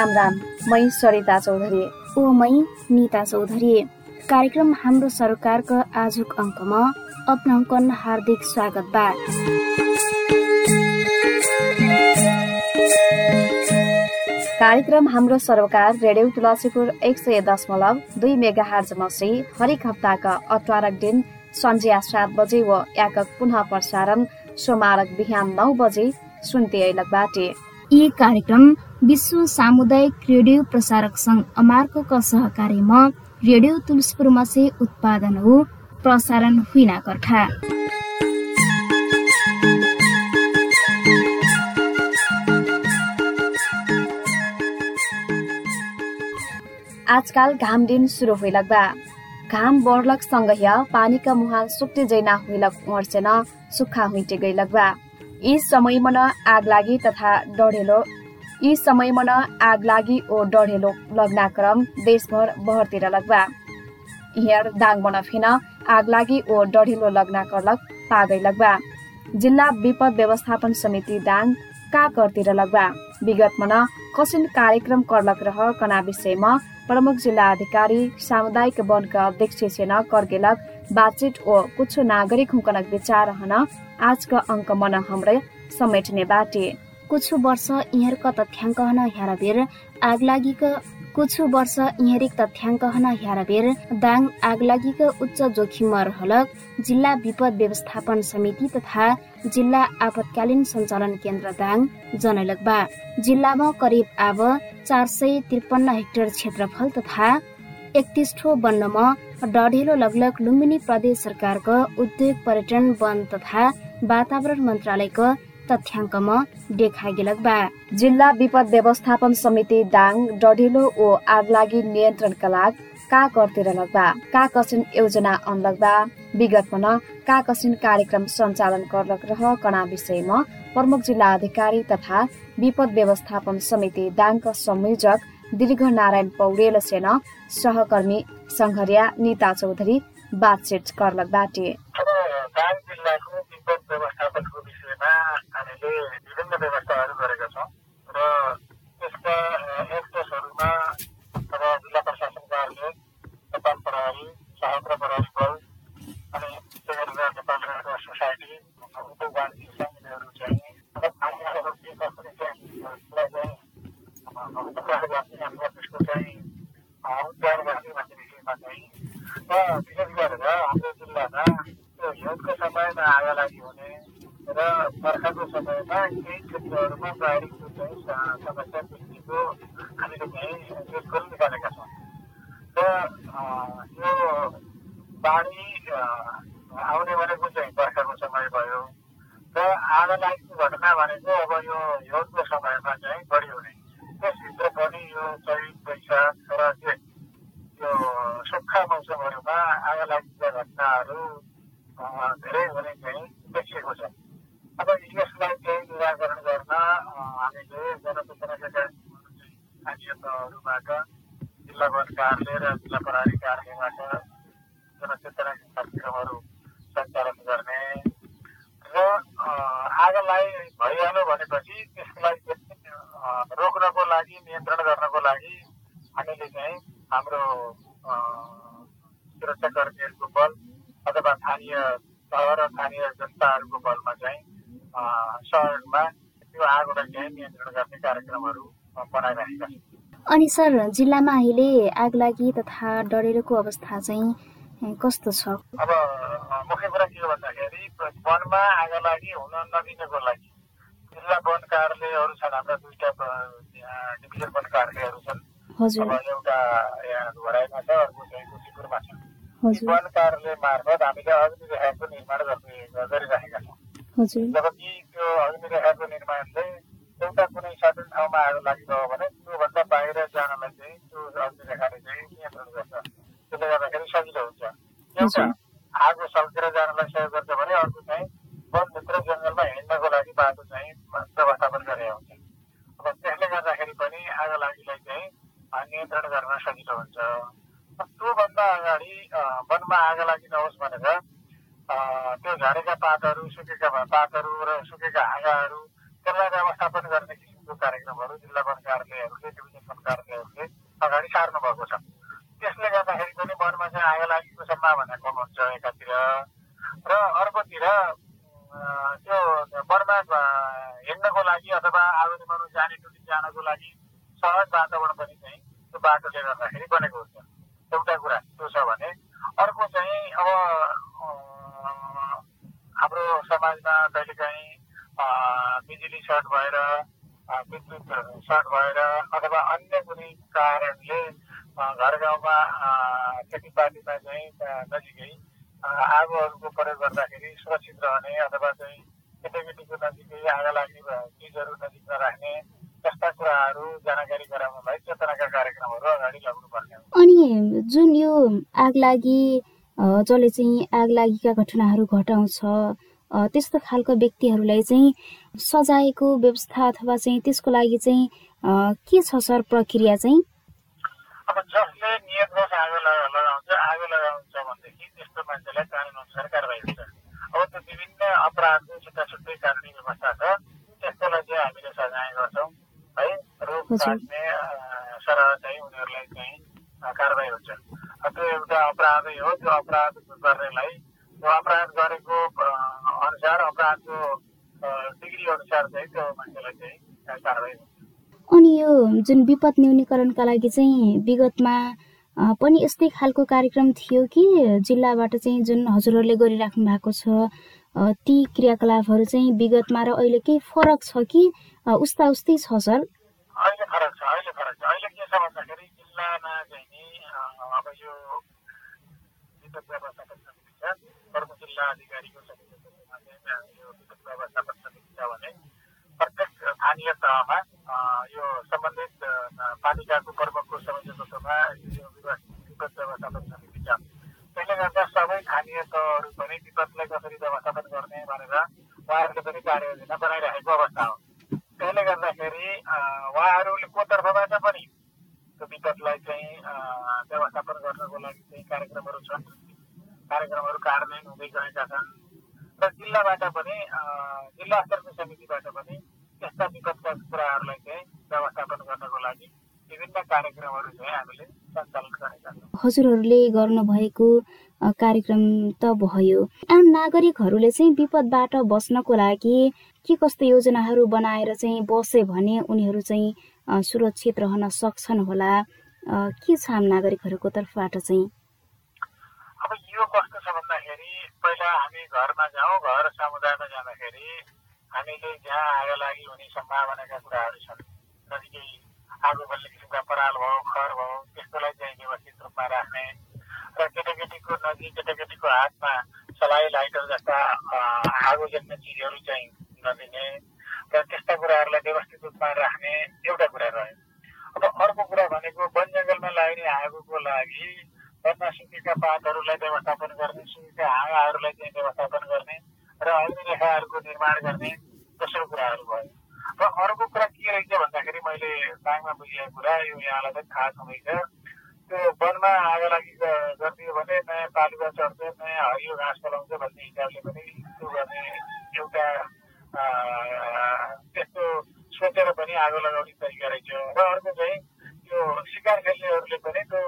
राम राम। मै सरिता चौधरी। ओ मै निता चौधरी। कार्यक्रम हाम्रो सरकारको आजुक अङ्कमा अपनाउकन हार्दिक स्वागत बा। कार्यक्रम हाम्रो सरकार रेडियो तुलसीपुर एक सय दशमलव दुई मेगा हार्जमसी हरेक हप्ताका अठारक दिन सन्ध्या सात बजे व याकक पुनः प्रसारण सोमारक बिहान नौ बजे सुन्ते बाटे। यी कार्यक्रम विश्व सामुदायिक रेडियो प्रसारक सङ्घ अमार्को सहकार्यमा रेडियो तुलसीपुर मसे उत्पादन हो प्रसारण हुइना कर्खा आजकाल घाम दिन सुरु हुइलक बा घाम बढलक सँगै पानीका मुहान सुक्टे जैना हुइलक मर्सेन सुक्खा हुइटे गइलक बा यी समयमा न आग लागि तथा डढेलो यी समयमा न आग लागि ओ डढेलो लग्नाक्रम देशभर बहरतिर लग्बा हियर दाङ बन फेन आग लागि ओ डढेलो करलक पागै लग्बा जिल्ला विपद व्यवस्थापन समिति दाङ का करतिर लग्बा विगतमा न कसिन कार्यक्रम करलक रह कना विषयमा प्रमुख जिल्ला अधिकारी सामुदायिक वनका अध्यक्ष सेना कर्गेलक बातचित ओ कुछ नागरिक हुकनक विचार हन आजका अङ्क मन हाम्रै समेट्ने बाटे। कुछ वर्ष यहाँका तथ्याङ्क हन हेरबेर आग लागीका कुछ वर्ष यहाँरिक तथ्याङ्क हन हेरबेर दाङ आग लागीका उच्च जोखिममा रहलक। जिल्ला विपद व्यवस्थापन समिति तथा जिल्ला आपतकालीन सञ्चालन केन्द्र दाङ जनैलक बा। जिल्लामा करिब अब चार सय त्रिपन्न हेक्टर क्षेत्रफल तथा एकतिस ठो वनमा डढेलो लगलग लुम्बिनी प्रदेश सरकारको उद्योग पर्यटन वन तथा वातावरण मन्त्रालयको तथ्याङ्कमा देखाइगेलक बा। जिल्ला विपद व्यवस्थापन समिति दाङ डढेलो ओ आगलागी नियन्त्रणका लागि का करतिर लग्बा। का कसिन योजना अनलग्बा विगतमा का कसिन कार्यक्रम सञ्चालन करलक रह कणा विषयमा प्रमुख जिल्ला अधिकारी तथा विपद व्यवस्थापन समिति दाङका संयोजक दीर्घ नारायण पौडेल सेन सहकर्मी सङ्घर्या निता चौधरी बातचित करलक बाटे। व्यवस्थापनको विषयमा हामीले विभिन्न व्यवस्थाहरू गरेका छौँ र त्यसका एक्टर्सहरूमा अब जिल्ला प्रशासन कार्यालय नेपाल प्रहरी सशस्त्र प्रहरी बल अनि त्यसै गरेर नेपाल रेड सोसाइटी उपवान यिनीहरू चाहिँ त्यसको चाहिँ उद्धार गर्ने भन्ने विषयमा चाहिँ र विशेष गरेर हाम्रो जिल्लामा त्यो हिउँदको समयमा आगा लागि हुने र बर्खाको समयमा केही क्षेत्रहरूमा बाढीको चाहिँ समस्या देखिएको हामीले चाहिँ देखोल निकालेका छौँ र यो बाढी आउने भनेको चाहिँ बर्खाको समय भयो र आधा लागेको घटना भनेको अब यो हिउँदको समयमा चाहिँ बढी हुने त्यसभित्र पनि यो चैत वैशाख र जेठ यो सुक्खा मौसमहरूमा आगा लागेका घटनाहरू धेरै हुने चाहिँ देखिएको छ अब यसलाई चाहिँ निराकरण गर्न हामीले जनचेतनाका स्थानीय तहहरूबाट जिल्ला वन कार्यालय र जिल्ला प्रहरी कार्यालयबाट जनचेतना कार्यक्रमहरू सञ्चालन गर्ने र आगोलाई भइहाल्यो भनेपछि त्यसलाई रोक्नको लागि नियन्त्रण गर्नको लागि हामीले चाहिँ हाम्रो सुरक्षाकर्मीहरूको बल अथवा स्थानीय तह र स्थानीय जनताहरूको बलमा चाहिँ सहयोगमा त्यो आगोलाई चाहिँ नियन्त्रण गर्ने कार्यक्रमहरू बनाइरहेका छौँ अनि सर जिल्लामा अहिले आग लागि तथा डढेरोको अवस्था चाहिँ कस्तो छ? अब मुख्य कुरा के हो भन्दाखेरि वनमा आग लागि हुन नदिनको लागि जिल्ला वन कार्यालयहरू छन् हाम्रा दुईटा डिभिजन वन कार्यालयहरू छन्। अब एउटा यहाँ घोराइमा छ अर्को चाहिँ तुलसीपुरमा छ वन कार्यालय मार्फत हामीले अग्नि रेखाको निर्माण गर्ने गरिरहेका छौँ जबकि त्यो अग्नि रेखाको निर्माणले एउटा कुनै सर्टेन ठाउँमा आगो लागिरह्यो भने त्योभन्दा बाहिर जानलाई चाहिँ त्यो अग्नि रेखाले चाहिँ नियन्त्रण गर्छ त्यसले गर्दाखेरि सजिलो हुन्छ एउटा आगो सल्केर जानलाई सहयोग गर्छ भने अर्को चाहिँ वनभित्र जङ्गलमा हिँड्नको लागि बाटो चाहिँ व्यवस्थापन गरेका हुन्छ अब त्यसले गर्दाखेरि पनि आगो लागिलाई चाहिँ नियन्त्रण गर्न सजिलो हुन्छ त्योभन्दा अगाडि वनमा आगो लागि नहोस् भनेर त्यो झरेका पातहरू सुकेका पातहरू र सुकेका हाँगाहरू त्यसलाई व्यवस्थापन गर्ने किसिमको कार्यक्रमहरू जिल्ला वन कार्यालयहरूले डिभिजन वन कार्यालयहरूले अगाडि सार्नु भएको छ। त्यसले गर्दाखेरि पनि वनमा चाहिँ आगो लागेको सम्भावना कम हुन्छ एकातिर। र अर्कोतिर त्यो वनमा हिँड्नको लागि अथवा आगो जाने टुटी जानको लागि सहज वातावरण पनि चाहिँ त्यो बाटोले गर्दाखेरि बनेको हुन्छ। एउटा कुरा त्यो छ भने अर्को चाहिँ अब हाम्रो समाजमा कहिलेकाहीँ बिजुली सर्ट भएर विद्युत सर्ट भएर अथवा अन्य कुनै कारणले घर गाउँमा खेतीपातीमा चाहिँ नजिकै आगोहरूको प्रयोग गर्दाखेरि सुरक्षित रहने अथवा चाहिँ केटाकेटीको नजिकै आगा लाग्ने चिजहरू नजिक नराख्ने त्यस्ता कुराहरू जानकारी गराउनलाई चेतनाका कार्यक्रमहरू अगाडि लाग्नुपर्ने अनि जुन यो आग लागि जसले चाहिँ आग लागिका घटनाहरू घटाउँछ त्यस्तो खालको व्यक्तिहरूलाई चाहिँ सजायको व्यवस्था अथवा चाहिँ त्यसको लागि चाहिँ के छ सर प्रक्रिया चाहिँ? अब जसले नियत आगो लगाउँछ आगो लगाउँछ भनेदेखि त्यस्तो मान्छेलाई कानुन अनुसार कारवाही हुन्छ। अब त्यो विभिन्न अपराधको छुट्टा छुट्टै कानुनी व्यवस्था छ त्यस्तोलाई चाहिँ हामीले सजाय गर्छौँ है रोग काट्ने सरह चाहिँ उनीहरूलाई चाहिँ कारवाही हुन्छ त्यो एउटा अपराधै हो त्यो अपराध गर्नेलाई त्यो अपराध गरेको अनुसार अपराधको डिग्री अनुसार चाहिँ त्यो मान्छेलाई चाहिँ कारवाही अनि यो जुन विपद न्यूनीकरणका लागि चाहिँ विगतमा पनि यस्तै खालको कार्यक्रम थियो कि जिल्लाबाट चाहिँ जुन हजुरहरूले गरिराख्नु भएको छ ती क्रियाकलापहरू चाहिँ विगतमा र अहिले केही फरक छ कि उस्ता उस्तै छ सर? अहिले फरक छ अहिले फरक छ। अहिले के छ भन्दाखेरि जिल्लामा चाहिँ नि अब यो विपद व्यवस्थापन समिति छ। प्रमुख जिल्ला अधिकारीको समितिमा यो विद्युत व्यवस्थापन समिति छ भने प्रत्येक स्थानीय तहमा यो सम्बन्धित पालिकाको प्रमुखको समितित्वमा यो विपद व्यवस्थापन समिति छ त्यसले गर्दा सबै स्थानीय तहहरू पनि विपदलाई कसरी व्यवस्थापन गर्ने भनेर उहाँहरूले पनि कार्ययोजना बनाइरहेको अवस्था हो। उहाँहरूले को तर्फबाट पनि त्यो विपदलाई चाहिँ व्यवस्थापन गर्नको लागि चाहिँ कार्यक्रमहरू छन्। कार्यक्रमहरू कार्यान्वयन हुँदै गएका छन्। र जिल्लाबाट पनि जिल्ला स्तरको समितिबाट पनि त्यस्ता विपदका कुराहरूलाई चाहिँ व्यवस्थापन गर्नको लागि विभिन्न कार्यक्रमहरू चाहिँ हामीले सञ्चालन गरेका छौँ। हजुरहरूले गर्नुभएको कार्यक्रम त भयो। आम नागरिकहरूले चाहिँ विपदबाट बस्नको लागि के कस्तो योजनाहरू बनाएर चाहिँ बसे भने उनीहरू चाहिँ सुरक्षित रहन सक्छन् होला? के छ आम नागरिकहरूको तर्फबाट चाहिँ? अब यो कस्तो छ भन्दाखेरि पहिला हामी घरमा जाउँ घर समुदायमा जाँदाखेरि हामीले जहाँ आगो लागि हुने सम्भावनाका कुराहरू छन्। नजिकै आगो बल्ने किसिमका पराल भयो खर भयो त्यस्तोलाई चाहिँ व्यवस्थित रूपमा राख्ने र केटाकेटीको नजिक केटाकेटीको हातमा सलाई लाइटर जस्ता आगो जन्ने चिजहरू चाहिँ नदिने र त्यस्ता कुराहरूलाई व्यवस्थित रूपमा राख्ने एउटा कुरा रह्यो। अब अर्को कुरा भनेको वन जङ्गलमा लाग्ने आगोको लागि घरमा सुकेका पातहरूलाई व्यवस्थापन गर्ने सुकेका हाँगाहरूलाई चाहिँ व्यवस्थापन गर्ने र अग्निरेखाहरूको निर्माण गर्ने दोस्रो कुराहरू भयो। र अर्को कुरा के रहेछ भन्दाखेरि मैले बाङमा बुझेको कुरा यो यहाँलाई पनि थाहा छँदैछ त्यो वनमा आगो लागि गरिदियो भने नयाँ पालुवा चढ्छ नयाँ हरियो घाँस पलाउँछ भन्ने हिसाबले पनि त्यो गर्ने एउटा त्यस्तो सोचेर पनि आगो लगाउने तरिका रहेछ र अर्को चाहिँ त्यो सिकार खेल्नेहरूले पनि त्यो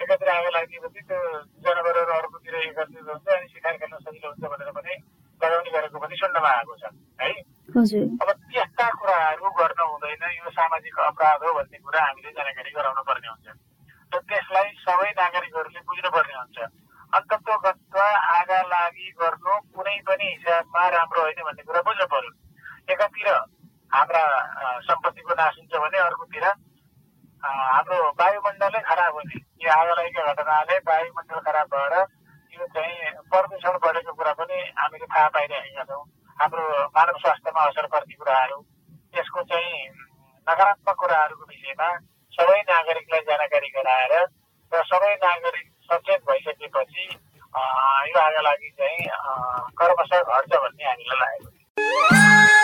एकातिर आगो लागेपछि त्यो जनावरहरू अर्कोतिर एकत्रित हुन्छ अनि शिकार खेल्न सजिलो हुन्छ भनेर पनि लगाउने गरेको पनि सुन्नमा आएको छ है अब त्यस्ता कुराहरू गर्न हुँदैन यो सामाजिक अपराध हो भन्ने कुरा हामीले जानकारी गराउनु पर्ने हुन्छ र त्यसलाई सबै नागरिकहरूले बुझ्नुपर्ने हुन्छ अन्तत्वगत आगा लागि गर्नु कुनै पनि हिसाबमा राम्रो होइन भन्ने कुरा बुझ्नु पर्यो। एकातिर हाम्रा सम्पत्तिको नाश हुन्छ भने अर्कोतिर हाम्रो वायुमण्डलै खराब हुने। यो आगलागीका घटनाले वायुमण्डल खराब भएर यो चाहिँ प्रदूषण बढेको कुरा पनि हामीले थाहा पाइरहेका छौँ। हाम्रो मानव स्वास्थ्यमा असर पर्ने कुराहरू यसको चाहिँ नकारात्मक कुराहरूको विषयमा सबै नागरिकलाई जानकारी गराएर र सबै नागरिक सचेत भइसकेपछि यो आगा लागि चाहिँ कर्मशः घट्छ भन्ने हामीलाई लागेको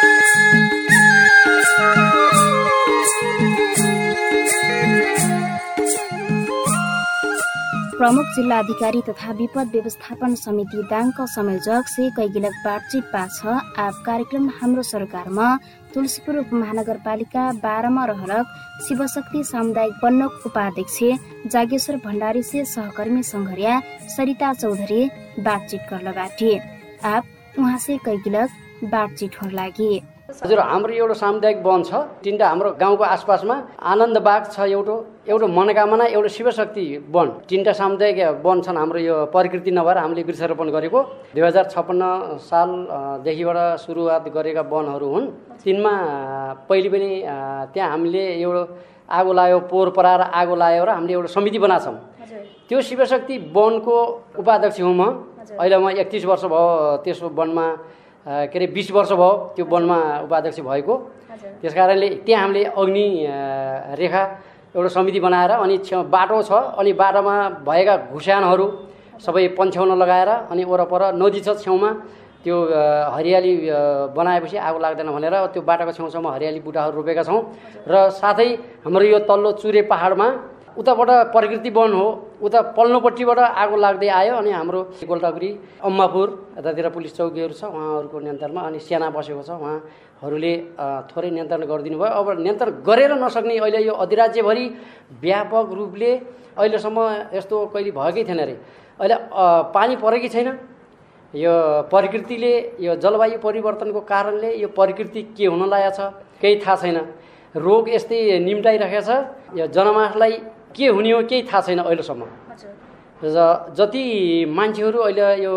प्रमुख जिल्ला अधिकारी तथा विपद व्यवस्थापन समिति दाङका संयोजक से कैगिलक बातचित पाछ आप कार्यक्रम हाम्रो सरकारमा तुलसीपुर महानगरपालिका बाह्रमा रहलक शिवशक्ति सामुदायिक वनक उपाध्यक्ष जागेश्वर भण्डारी से सहकर्मी संघरिया सरिता चौधरी बातचित गर्न बाटे आप उहाँ से कैगिलक बातचित हो लागि हजुर हाम्रो एउटा सामुदायिक वन छ। तिनवटा हाम्रो गाउँको आसपासमा आनन्द बाग छ एउटा एउटा मनोकामना एउटा शिवशक्ति वन। तिनवटा सामुदायिक वन छन् हाम्रो यो प्रकृति नभएर हामीले वृक्षारोपण गरेको। दुई हजार छप्पन्न सालदेखिबाट सुरुवात गरेका वनहरू हुन्। तिनमा पहिले पनि त्यहाँ हामीले एउटा आगो लायो पोहोर पराएर आगो लायो र हामीले एउटा समिति बनाएको छौँ। त्यो शिवशक्ति वनको उपाध्यक्ष हुँ म। अहिले म एकतिस वर्ष भयो त्यसो वनमा के अरे बिस वर्ष भयो त्यो वनमा उपाध्यक्ष भएको। त्यस कारणले त्यहाँ हामीले अग्नि रेखा एउटा समिति बनाएर अनि छेउ बाटो छ अनि बाटोमा भएका घुस्यानहरू सबै पन्छ्याउन लगाएर अनि वरपर नदी छ छेउमा त्यो हरियाली बनाएपछि आगो लाग्दैन भनेर त्यो बाटोको छेउछाउमा हरियाली बुटाहरू रोपेका छौँ। र साथै हाम्रो यो तल्लो चुरे पाहाडमा उताबाट प्रकृति वन हो। उता पल्लोपट्टिबाट आगो लाग्दै आयो अनि हाम्रो गोल्टागुरी अम्मापुर यतातिर पुलिस चौकीहरू छ उहाँहरूको नियन्त्रणमा अनि सेना बसेको छ। उहाँहरूले थोरै नियन्त्रण गरिदिनु भयो। अब नियन्त्रण गरेर नसक्ने अहिले यो अधिराज्यभरि व्यापक रूपले अहिलेसम्म यस्तो कहिले भएकै थिएन अरे अहिले पानी परेकै छैन। यो प्रकृतिले यो जलवायु परिवर्तनको कारणले यो प्रकृति के हुन लागेको छ केही थाहा छैन। रोग यस्तै निम्टाइरहेको छ। यो जनमासलाई के हुने हो केही थाहा छैन अहिलेसम्म। र जति मान्छेहरू अहिले यो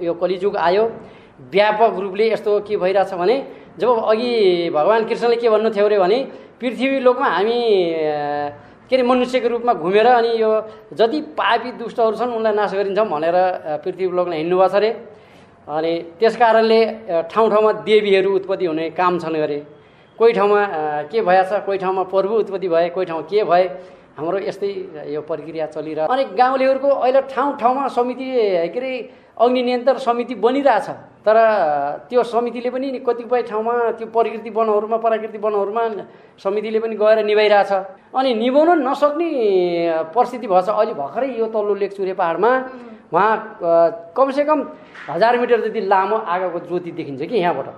यो कलिजुग आयो व्यापक रूपले यस्तो के भइरहेछ भने जब अघि भगवान् कृष्णले के भन्नु थियो अरे भने पृथ्वी लोकमा हामी के अरे मनुष्यको रूपमा घुमेर अनि यो जति पापी दुष्टहरू छन् उनलाई नाश गरिन्छौँ भनेर पृथ्वी लोकमा हिँड्नु भएको छ अरे। अनि त्यस कारणले ठाउँ ठाउँमा देवीहरू उत्पत्ति हुने काम छन् अरे कोही ठाउँमा के भएछ कोही ठाउँमा प्रभु उत्पत्ति भए कोही ठाउँ के भए हाम्रो यस्तै यो प्रक्रिया चलिरह अनि गाउँलेहरूको अहिले ठाउँ ठाउँमा समिति के अरे अग्नि नियन्त्रण समिति बनिरहेछ। तर त्यो समितिले पनि कतिपय ठाउँमा त्यो प्रकृति वनहरूमा प्राकृतिक वनहरूमा समितिले पनि गएर निभाइरहेछ। अनि निभाउन नसक्ने परिस्थिति भएछ। अहिले भर्खरै यो तल्लो लेकचुरे पाहाडमा उहाँ कमसेकम हजार मिटर जति लामो आगोको ज्योति देखिन्छ कि यहाँबाट।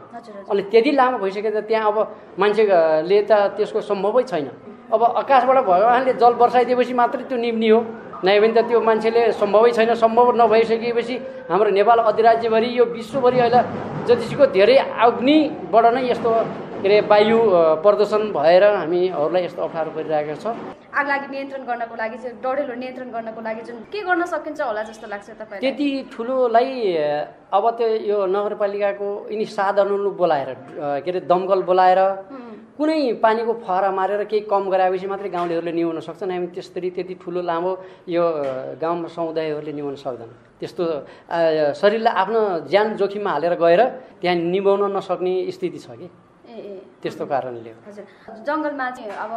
अनि त्यति लामो भइसक्यो त त्यहाँ अब मान्छेले त त्यसको सम्भवै छैन। अब आकाशबाट भगवान्ले जल वर्षाइदिएपछि मात्रै त्यो निम्नी हो। नै भने त त्यो मान्छेले सम्भवै छैन सम्भव नभइसकेपछि हाम्रो नेपाल अधिराज्यभरि यो विश्वभरि अहिले जतिसुको धेरै अग्निबाट नै यस्तो के अरे वायु प्रदूषण भएर हामीहरूलाई यस्तो अप्ठ्यारो परिरहेको छ। आग लागि नियन्त्रण गर्नको लागि चाहिँ डढेलो नियन्त्रण गर्नको लागि जुन के गर्न सकिन्छ होला जस्तो लाग्छ तपाईँ त्यति ठुलोलाई अब त्यो यो नगरपालिकाको यिनी साधनहरू बोलाएर के अरे दमकल बोलाएर कुनै पानीको फहरा मारेर केही कम गराएपछि मात्रै गाउँलेहरूले निभाउन सक्छन्। हामी त्यसरी त्यति ठुलो लामो यो गाउँ समुदायहरूले निभाउन सक्दैन। त्यस्तो शरीरलाई आफ्नो ज्यान जोखिममा हालेर गएर त्यहाँ निभाउन नसक्ने स्थिति छ कि? त्यस्तो कारणले हजुर। जङ्गलमा चाहिँ अब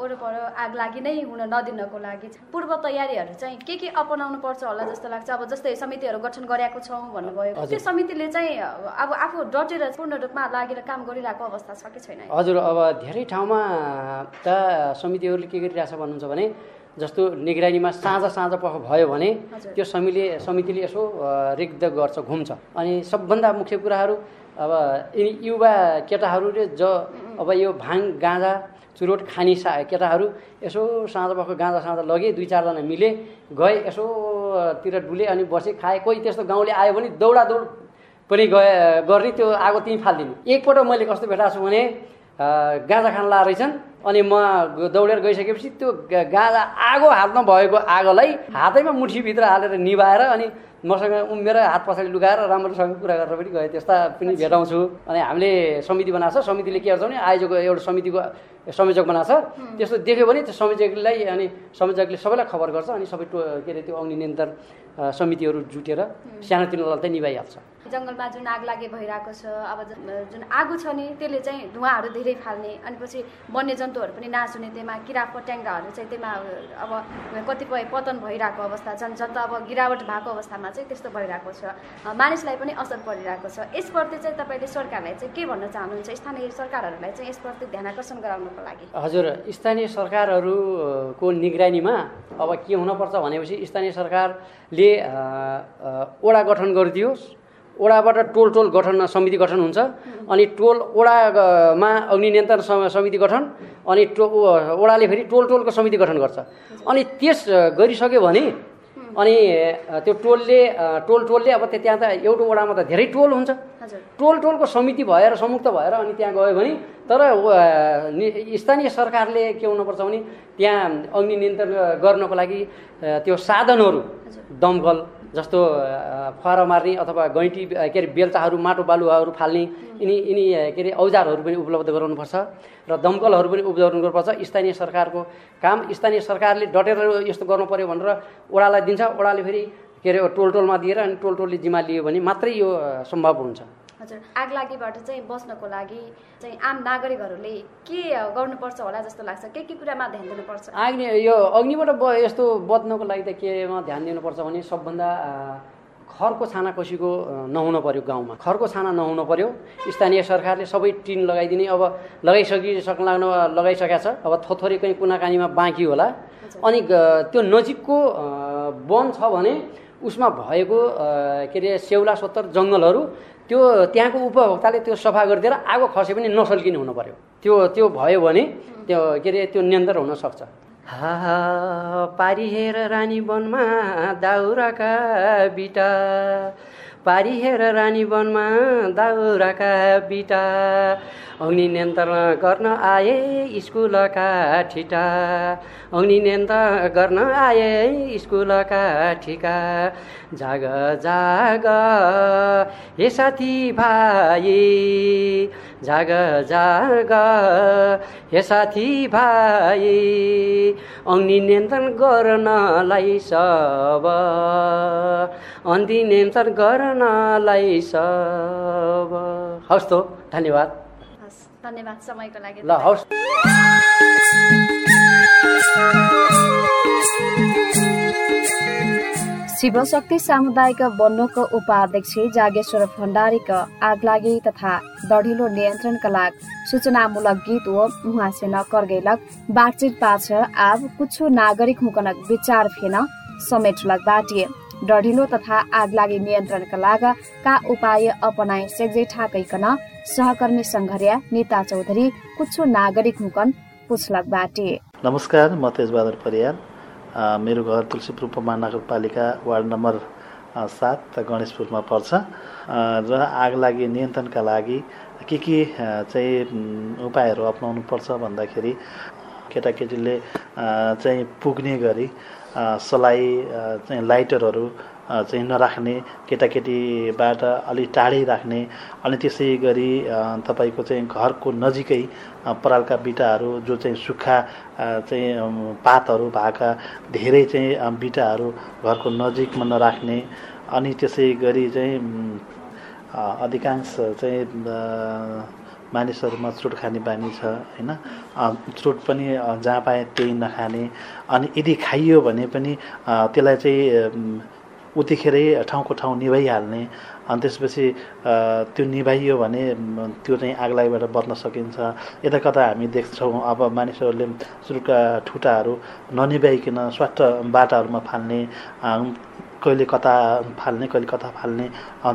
वरपर आग लागि नै हुन नदिनको लागि पूर्व तयारीहरू चाहिँ के के अपनाउनु पर्छ होला जस्तो लाग्छ? अब जस्तै समितिहरू गठन गरेको छौँ भन्नुभयो। त्यो समितिले चाहिँ अब आफू डटेर पूर्ण रूपमा लागेर काम गरिरहेको अवस्था छ कि छैन? हजुर अब धेरै ठाउँमा त समितिहरूले के गरिरहेछ भन्नुहुन्छ भने जस्तो निगरानीमा साँझ साँझ पख भयो भने त्यो समितिले समितिले यसो रिग्द गर्छ घुम्छ। अनि सबभन्दा मुख्य कुराहरू अब यिनी युवा केटाहरूले ज अब यो भाङ गाँजा चुरोट खाने सा केटाहरू यसो साँझ भएको गाँजा साँझ लगे दुई चारजना मिले गए यसोतिर डुले अनि बसे खाए कोही त्यस्तो गाउँले आयो भने दौडा दौड पनि गए गर्ने त्यो आगो त्यहीँ फालिदिने। एकपल्ट मैले कस्तो भेटाएको छु भने गाँजा खान ला रहेछन् अनि म दौडेर गइसकेपछि त्यो गाँजा आगो हातमा भएको आगोलाई हातैमा मुठीभित्र हालेर निभाएर अनि मसँग मेरो हात पछाडि लुगाएर राम्रोसँग कुरा गरेर पनि गएँ। त्यस्ता पनि भेटाउँछु अनि हामीले समिति बनाएको छ। समितिले के गर्छ भने आयोजक एउटा समितिको संयोजक बनाएको छ। त्यस्तो देख्यो भने त्यो संयोजकलाई अनि संयोजकले सबैलाई खबर गर्छ अनि सबै के अरे त्यो अग्नि नियन्त्रण समितिहरू जुटेर सानोतिनोलाई चाहिँ निभाइहाल्छ। जङ्गलमा जुन आग लागे भइरहेको छ अब जुन आगो छ नि त्यसले चाहिँ धुवाहरू धेरै फाल्ने अनि पछि वन्यजन्तुहरू पनि नाश हुने त्यसमा किरा पट्याङ्गाहरू चाहिँ त्यसमा अब कतिपय पतन भइरहेको अवस्था छन्। जन त अब गिरावट भएको अवस्थामा चाहिँ त्यस्तो भइरहेको छ। मानिसलाई पनि असर परिरहेको छ। यसप्रति चाहिँ तपाईँले सरकारलाई चाहिँ के भन्न चाहनुहुन्छ? स्थानीय सरकारहरूलाई चाहिँ यसप्रति ध्यान आकर्षण गराउनको लागि। हजुर स्थानीय सरकारहरूको निगरानीमा अब के हुनपर्छ भनेपछि स्थानीय सरकारले वडा गठन गरिदियोस् ओडाबाट टोल टोल गठन समिति गठन हुन्छ। अनि टोल ओडामा अग्नि नियन्त्रण सम- समिति गठन अनि टो ओडाले फेरि टोल टोलको समिति गठन गर्छ। अनि त्यस गरिसक्यो भने अनि त्यो टोलले टोल टोलले अब त्यो त्यहाँ त एउटा ओडामा त धेरै टोल हुन्छ। टोल टोलको समिति भएर संयुक्त भएर अनि त्यहाँ गयो भने तर स्थानीय सरकारले के हुनुपर्छ भने त्यहाँ अग्नि नियन्त्रण गर्नको लागि त्यो साधनहरू दमकल जस्तो अ, फुवारा मार्ने अथवा गैँटी के अरे बेल्चाहरू माटो बालुवाहरू फाल्ने यिनी यिनी के अरे औजारहरू पनि उपलब्ध गराउनुपर्छ र दमकलहरू पनि उपलब्ध गर्नुपर्छ स्थानीय सरकारको काम। स्थानीय सरकारले डटेर यस्तो गर्नु पर्यो भनेर ओडालाई दिन्छ। ओडाले फेरि के अरे टोल टोलमा दिएर अनि टोल टोलले जिम्मा लियो भने मात्रै यो सम्भव हुन्छ। हजुर आगलागीबाट चाहिँ बच्नको लागि चाहिँ आम नागरिकहरूले के गर्नुपर्छ होला जस्तो लाग्छ? के के कुरामा ध्यान दिनुपर्छ? अग्नि यो अग्निबाट ब यस्तो बच्नको लागि त केमा ध्यान दिनुपर्छ भने सबभन्दा खरको छाना कसैको नहुन पर्यो गाउँमा। खरको छाना नहुन पर्यो। स्थानीय सरकारले सबै टिन लगाइदिने। अब लगाइसकिसक्नु लाग्नु लगाइसकेको छ। अब थोथोरै कहीँ कुनाकानीमा बाँकी होला। अनि त्यो नजिकको वन छ भने उसमा भएको के अरे सेउला सोत्तर जङ्गलहरू त्यो त्यहाँको उपभोक्ताले त्यो सफा गरिदिएर आगो खसे पनि नसल्किने हुनु पर्यो। त्यो त्यो भयो भने त्यो के अरे त्यो नियन्त्रण हुनसक्छ हा पारी हेर रानी वनमा दाउराका बिटा। पारी हेर रानी वनमा दाउराका बिटा। अग्नि नियन्त्रण गर्न आए स्कुलका ठिटा अग्नि नियन्त्रण गर्न आए स्कुलका ठिका। जाग जाग हे साथी भाइ। जाग जाग हे साथी भाइ। अग्नि नियन्त्रण गर्नलाई सब। अन्ति नियन्त्रण गर्नलाई सब। हवस् त धन्यवाद। धन्यवाद समयको लागि। ल हवस्। शिवशक्ति सामुदायिक वनोको उपाध्यक्ष जागेश्वर भण्डारीका आगलागी तथा दढिलो नियन्त्रणका लागि सूचनामूलक गीत व उहाँ से न करगैलक बातचीत पाछ आब कुछ नागरिक हुकनक विचार फेन समेटलक बाटिए। डढिलो तथा आगलागी नियन्त्रणका लागि का उपाय अपनाए सेक्जे ठाकैकन सहकर्मी सङ्घर्या नीता चौधरी कुछ नागरिक हुकन पुछलक बाटिए नमस्कार म तेजबहादुर परियार मेरो घर तुलसीपुर उपमहानगरपालिका वार्ड नम्बर सात गणेशपुरमा पर्छ। र आगलागी नियन्त्रणका लागि के के चाहिँ उपायहरू अप्नाउनु पर्छ भन्दाखेरि केटाकेटीले चाहिँ पुग्ने गरी सलाई चाहिँ लाइटरहरू चाहिँ नराख्ने केटाकेटीबाट अलिक टाढै राख्ने अनि त्यसै गरी तपाईँको चाहिँ घरको नजिकै परालका बिटाहरू जो चाहिँ सुक्खा चाहिँ पातहरू भएका धेरै चाहिँ बिटाहरू घरको नजिकमा नराख्ने अनि त्यसै गरी चाहिँ अधिकांश चाहिँ मानिसहरूमा चोट खाने बानी छ होइन? चोट पनि जहाँ पाए त्यही नखाने। अनि यदि खाइयो भने पनि त्यसलाई चाहिँ उतिखेरै ठाउँको ठाउँ निभाइहाल्ने। अनि त्यसपछि त्यो निभाइयो भने त्यो चाहिँ आगलागीबाट बच्न सकिन्छ। यता कता हामी देख्छौँ अब मानिसहरूले सुरुका ठुटाहरू ननिभाइकन स्वाट बाटाहरूमा फाल्ने कहिले कता फाल्ने कहिले कता फाल्ने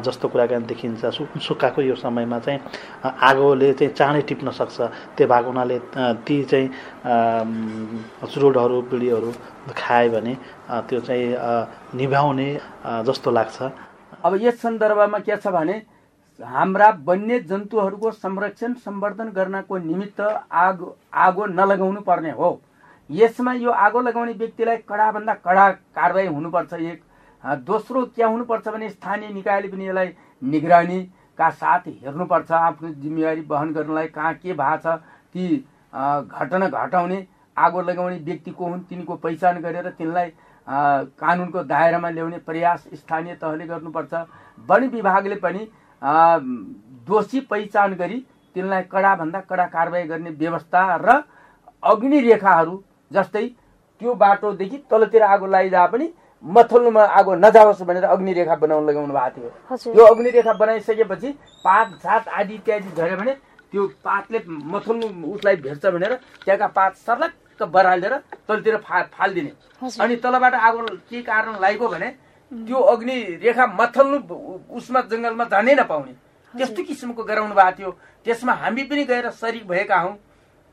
जस्तो कुराकानी देखिन्छ। सु सुक्खाको यो समयमा चाहिँ आगोले चाहिँ चाँडै टिप्न सक्छ। त्यो भएको हुनाले ती चाहिँ अम, चुरोटहरू बिडीहरू खायो भने त्यो चाहिँ निभाउने जस्तो लाग्छ। अब यस सन्दर्भमा के छ भने हाम्रा वन्य जन्तुहरूको संरक्षण सम्वर्धन गर्नको निमित्त आगो आगो नलगाउनु पर्ने हो। यसमा यो आगो लगाउने व्यक्तिलाई कडाभन्दा कडा कारवाही हुनुपर्छ। एक दोस्रो के हुनुपर्छ भने स्थानीय निकायले पनि यसलाई निगरानीका साथ हेर्नुपर्छ आफ्नो जिम्मेवारी वहन गर्नलाई कहाँ के भएको छ ती घटना घटाउने आगो लगाउने व्यक्ति को हुन् तिनको पहिचान गरेर तिनलाई कानुनको दायरामा ल्याउने प्रयास स्थानीय तहले गर्नुपर्छ। वन विभागले पनि दोषी पहिचान गरी तिनलाई कडाभन्दा कडा कारवाही गर्ने व्यवस्था र अग्नि रेखाहरू जस्तै त्यो बाटोदेखि तलतिर आगो लगाइदिए पनि मथल्लोमा आगो नजाओस् भनेर अग्नि रेखा बनाउन लगाउनु भएको थियो। त्यो अग्नि रेखा बनाइसकेपछि पात झात आदि इत्यादि झऱ्यो भने त्यो पातले मथल्लो उसलाई भेट्छ भनेर त्यहाँका पात सर्लक्क बरालेर तलतिर फा फालिदिने। अनि तलबाट आगो के कारण लागेको भने त्यो अग्नि रेखा मथल्नु उसमा जङ्गलमा जानै नपाउने। त्यस्तो किसिमको गराउनु भएको थियो। त्यसमा हामी पनि गएर सरिक भएका हौँ।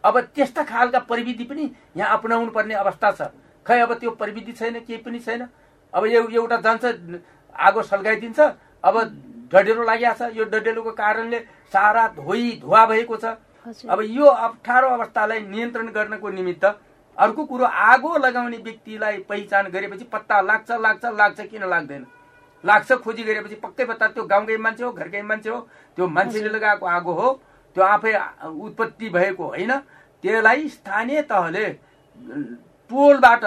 अब त्यस्ता खालका प्रविधि पनि यहाँ अपनाउनु पर्ने अवस्था छ। खै अब त्यो प्रविधि छैन केही पनि छैन। अब यो एउटा जान्छ आगो सल्काइदिन्छ अब डडेलो छ यो डडेलोको कारणले सारा धोइ धुवा भएको छ। अब यो अप्ठ्यारो अवस्थालाई नियन्त्रण गर्नको निमित्त अर्को कुरो आगो लगाउने व्यक्तिलाई पहिचान गरेपछि पत्ता लाग्छ लाग्छ लाग्छ किन लाग्दैन? लाग्छ खोजी गरेपछि पक्कै पत्ता। त्यो गाउँकै मान्छे हो घरकै मान्छे हो। त्यो मान्छेले लगाएको आगो हो। त्यो आफै उत्पत्ति भएको होइन। त्यसलाई स्थानीय तहले टोलबाट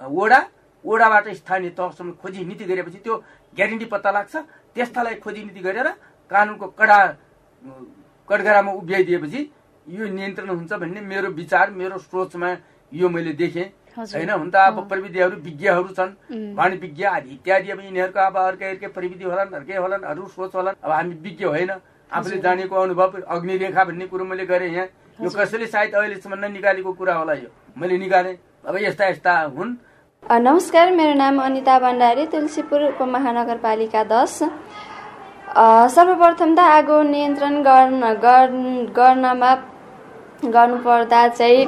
ओडा ओडाबाट स्थानीय तहसम्म खोजी नीति गरेपछि त्यो ग्यारेन्टी पत्ता लाग्छ। त्यस्तालाई खोजी नीति गरेर कानुनको कडा कटघरामा उभ्याइदिएपछि यो नियन्त्रण हुन्छ भन्ने मेरो विचार मेरो सोचमा यो मैले देखेँ। होइन हुन त अब प्रविधिहरू विज्ञहरू छन्। वाणी विज्ञ आदि इत्यादि अब यिनीहरूको अब अर्कै अर्कै प्रविधि होलान् अर्कै होलान् अरू सोच होलान्। अब हामी विज्ञ होइन। आफूले जानेको अनुभव अग्निरेखा भन्ने कुरो मैले गरेँ यहाँ। यो कसैले सायद अहिलेसम्म ननिकालेको कुरा होला यो। मैले निकालेँ। अब यस्ता यस्ता हुन्। नमस्कार मेरो नाम अनिता भण्डारी तुलसीपुर उपमहानगरपालिका दस। सर्वप्रथम त आगो नियन्त्रण गर्न गर्नमा गर्नुपर्दा चाहिँ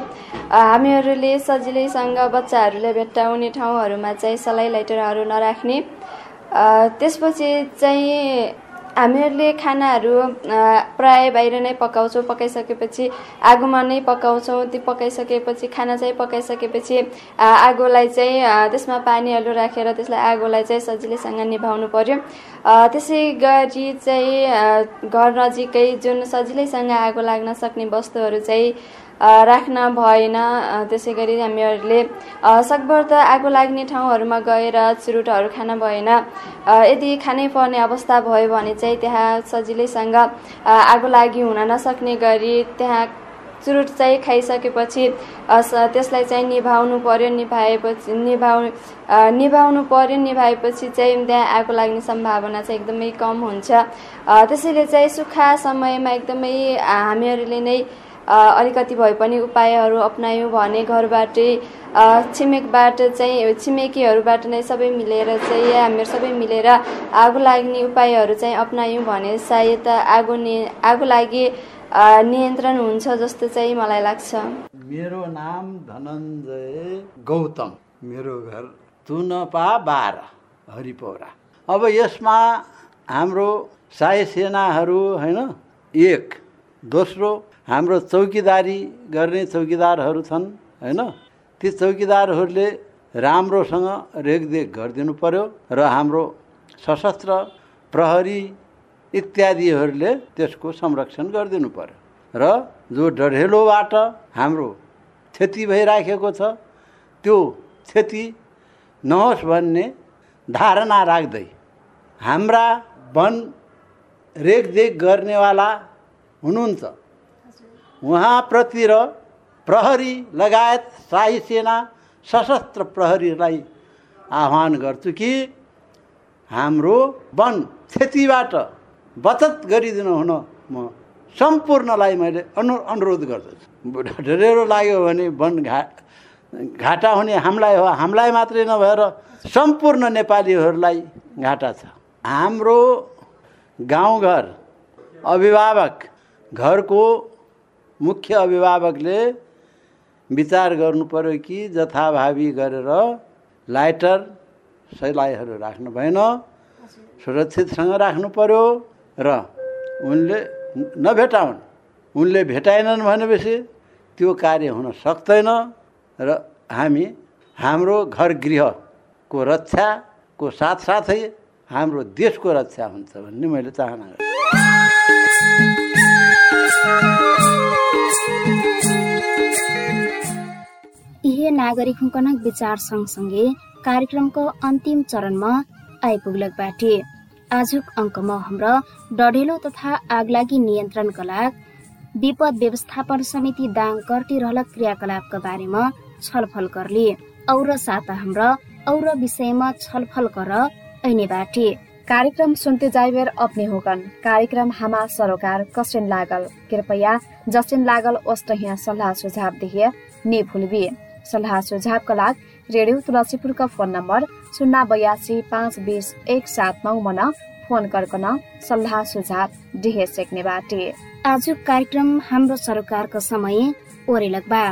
हामीहरूले सजिलैसँग बच्चाहरूले भेट्टाउने ठाउँहरूमा चाहिँ सलाई लाइटरहरू नराख्ने त्यसपछि चाहिँ हामीहरूले खानाहरू प्राय बाहिर नै पकाउँछौँ पकाइसकेपछि आगोमा नै पकाउँछौँ त्यो पकाइसकेपछि खाना चाहिँ पकाइसकेपछि आगोलाई चाहिँ त्यसमा पानीहरू राखेर त्यसलाई आगोलाई चाहिँ सजिलैसँग निभाउनु पर्यो। त्यसै गरी चाहिँ घर नजिकै जुन सजिलैसँग आगो लाग्न सक्ने वस्तुहरू चाहिँ राख्न भएन। त्यसै गरी हामीहरूले सकभर त आगो लाग्ने ठाउँहरूमा गएर चुरुटहरू खान भएन। यदि खानै पर्ने अवस्था भयो भने चाहिँ त्यहाँ सजिलैसँग आगो लागि हुन नसक्ने गरी त्यहाँ चुरुट चाहिँ खाइसकेपछि त्यसलाई चाहिँ निभाउनु पर्यो निभाएपछि निभाउ निभाउनु पर्यो निभाएपछि चाहिँ त्यहाँ आगो लाग्ने सम्भावना चाहिँ एकदमै कम हुन्छ। त्यसैले चाहिँ सुक्खा समयमा एकदमै हामीहरूले नै अलिकति भए पनि उपायहरू अप्नायौँ भने घरबाटै छिमेकबाट चाहिँ छिमेकीहरूबाट नै सबै मिलेर चाहिँ हामीहरू सबै मिलेर आगो लाग्ने उपायहरू चाहिँ अप्नायौँ भने सायद आगो नि आगो लागि नियन्त्रण हुन्छ जस्तो चाहिँ मलाई लाग्छ। मेरो नाम धनञ्जय गौतम। मेरो घर तुनपा बाह्र हरिपौरा। अब यसमा हाम्रो साय सेनाहरू होइन एक दोस्रो हाम्रो चौकीदारी गर्ने चौकीदारहरू छन् होइन? ती चौकीदारहरूले राम्रोसँग रेखदेख गरिदिनु पर्यो र हाम्रो सशस्त्र प्रहरी इत्यादिहरूले त्यसको संरक्षण गरिदिनु पर्यो। र जो डढेलोबाट हाम्रो क्षति भइराखेको छ त्यो क्षति नहोस् भन्ने धारणा राख्दै हाम्रा वन रेखदेख गर्नेवाला हुनुहुन्छ। उहाँप्रति र प्रहरी लगायत शाही सेना सशस्त्र प्रहरीलाई आह्वान गर्छु कि हाम्रो वन क्षतिबाट बचत गरिदिनु हुन म सम्पूर्णलाई मैले अनु अनुरोध गर्दछु। ढेँडो लाग्यो भने वन घा घाटा हुने हामीलाई हो हामीलाई मात्रै नभएर सम्पूर्ण नेपालीहरूलाई घाटा छ। हाम्रो गाउँघर अभिभावक घरको मुख्य अभिभावकले विचार गर्नु पर्यो कि जथाभावी गरेर लाइटर सलाइहरू राख्नु भएन सुरक्षितसँग राख्नु पर्यो र उनले नभेटाउन्। उनले भेटाएनन् भनेपछि त्यो कार्य हुन सक्दैन र हामी हाम्रो घर गृहको रक्षाको साथसाथै हाम्रो देशको रक्षा हुन्छ भन्ने मैले चाहना नागरिक हुकनक विचार सँगसँगै कार्यक्रमको अन्तिम चरणमा आइपुग्लक बाटे। आजुक अङ्कमा हाम्रो डढेलो तथा आगलागी नियन्त्रणका लागि विपद व्यवस्थापन समिति दाङ कर्टी रहलक क्रियाकलापका बारेमा छलफल करले। और साता हाम्रो और विषयमा छलफल कर ऐने बाटे। कार्यक्रम सुनते जाइबेर अपने होकन कार्यक्रम हामा सरोकार कसेन लागल। कृपया जसेन लागल ओस्ट यहाँ सल्लाह सुझाव दिए ने भूलबी सल्लाह सुझावका लागि रेडियो तुलसीपुरका फोन नम्बर शून्य बयासी पाँच बिस एक सात नौ मन फोन कर्कन सल्लाह सुझाव डिहे सेक्ने बाटे। आज कार्यक्रम हाम्रो सरकारको समय ओरेलक बा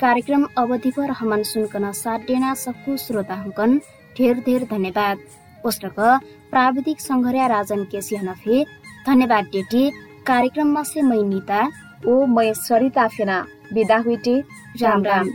कार्यक्रम अवधिभर हमन सुनकन साथ डेना सक्कु श्रोता हुकन ढेर ढेर धन्यवाद। पुस्तक प्राविधिक सङ्घर्या राजन केसी हनफे धन्यवाद डेटी कार्यक्रममा से मै निता ओ मै सरिता फेना बिदा हुइटे राम राम।